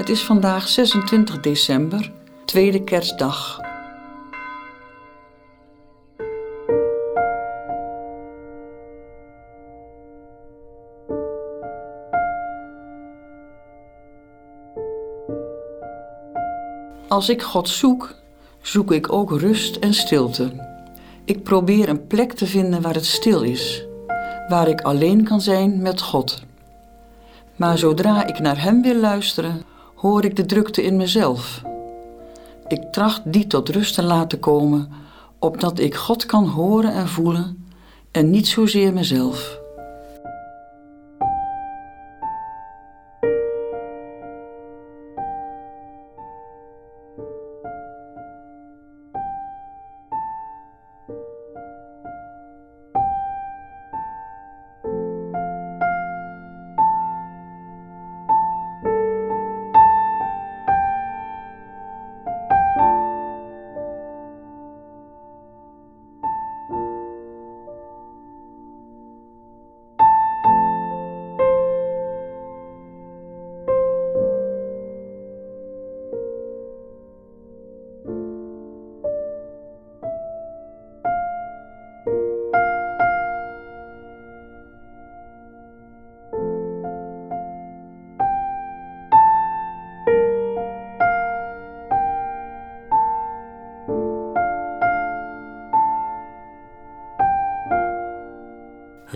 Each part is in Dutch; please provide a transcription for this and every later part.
Het is vandaag 26 december, tweede kerstdag. Als ik God zoek, zoek ik ook rust en stilte. Ik probeer een plek te vinden waar het stil is, waar ik alleen kan zijn met God. Maar zodra ik naar Hem wil luisteren, hoor ik de drukte in mezelf. Ik tracht die tot rust te laten komen, opdat ik God kan horen en voelen en niet zozeer mezelf.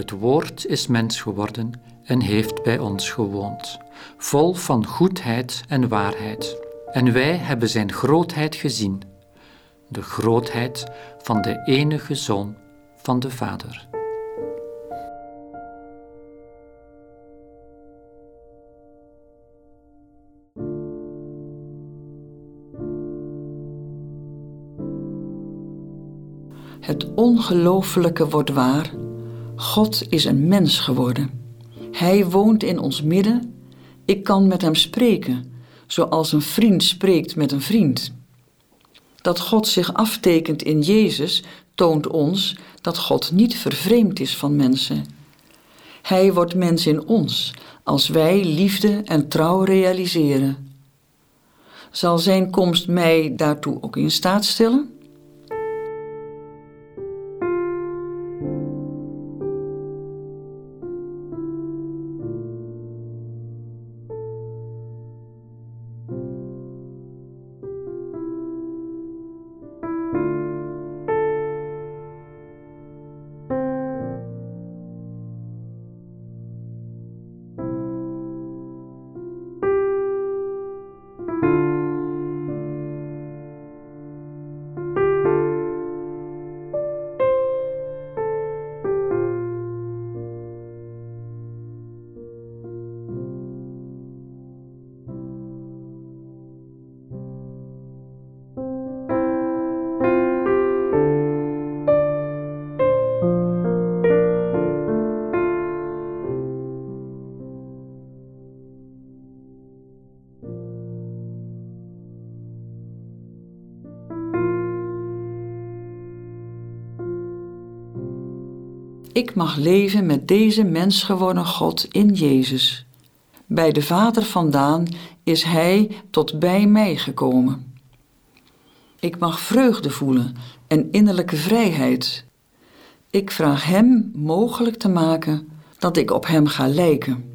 Het woord is mens geworden en heeft bij ons gewoond, vol van goedheid en waarheid. En wij hebben zijn grootheid gezien, de grootheid van de enige Zoon van de Vader. Het ongelooflijke wordt waar. God is een mens geworden. Hij woont in ons midden. Ik kan met hem spreken, zoals een vriend spreekt met een vriend. Dat God zich aftekent in Jezus toont ons dat God niet vervreemd is van mensen. Hij wordt mens in ons als wij liefde en trouw realiseren. Zal Zijn komst mij daartoe ook in staat stellen? Ik mag leven met deze mens geworden God in Jezus. Bij de Vader vandaan is Hij tot bij mij gekomen. Ik mag vreugde voelen en innerlijke vrijheid. Ik vraag Hem mogelijk te maken dat ik op Hem ga lijken.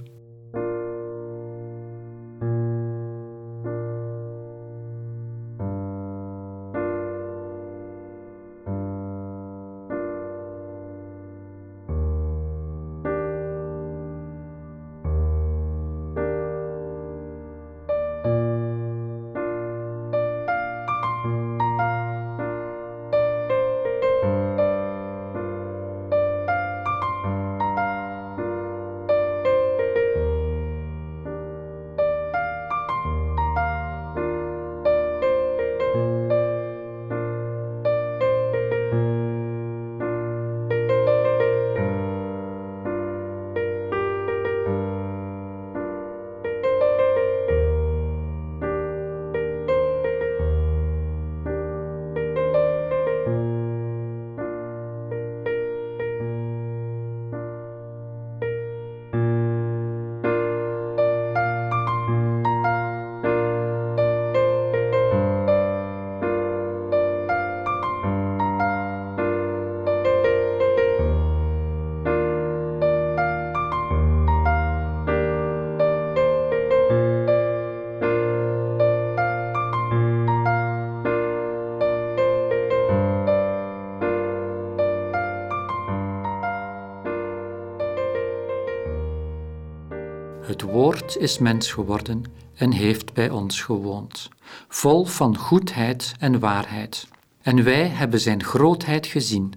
Woord is mens geworden en heeft bij ons gewoond, vol van goedheid en waarheid. En wij hebben zijn grootheid gezien,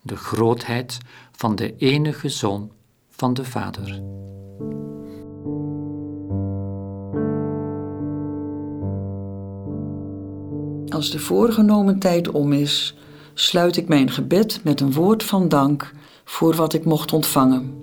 de grootheid van de enige Zoon van de Vader. Als de voorgenomen tijd om is, sluit ik mijn gebed met een woord van dank voor wat ik mocht ontvangen.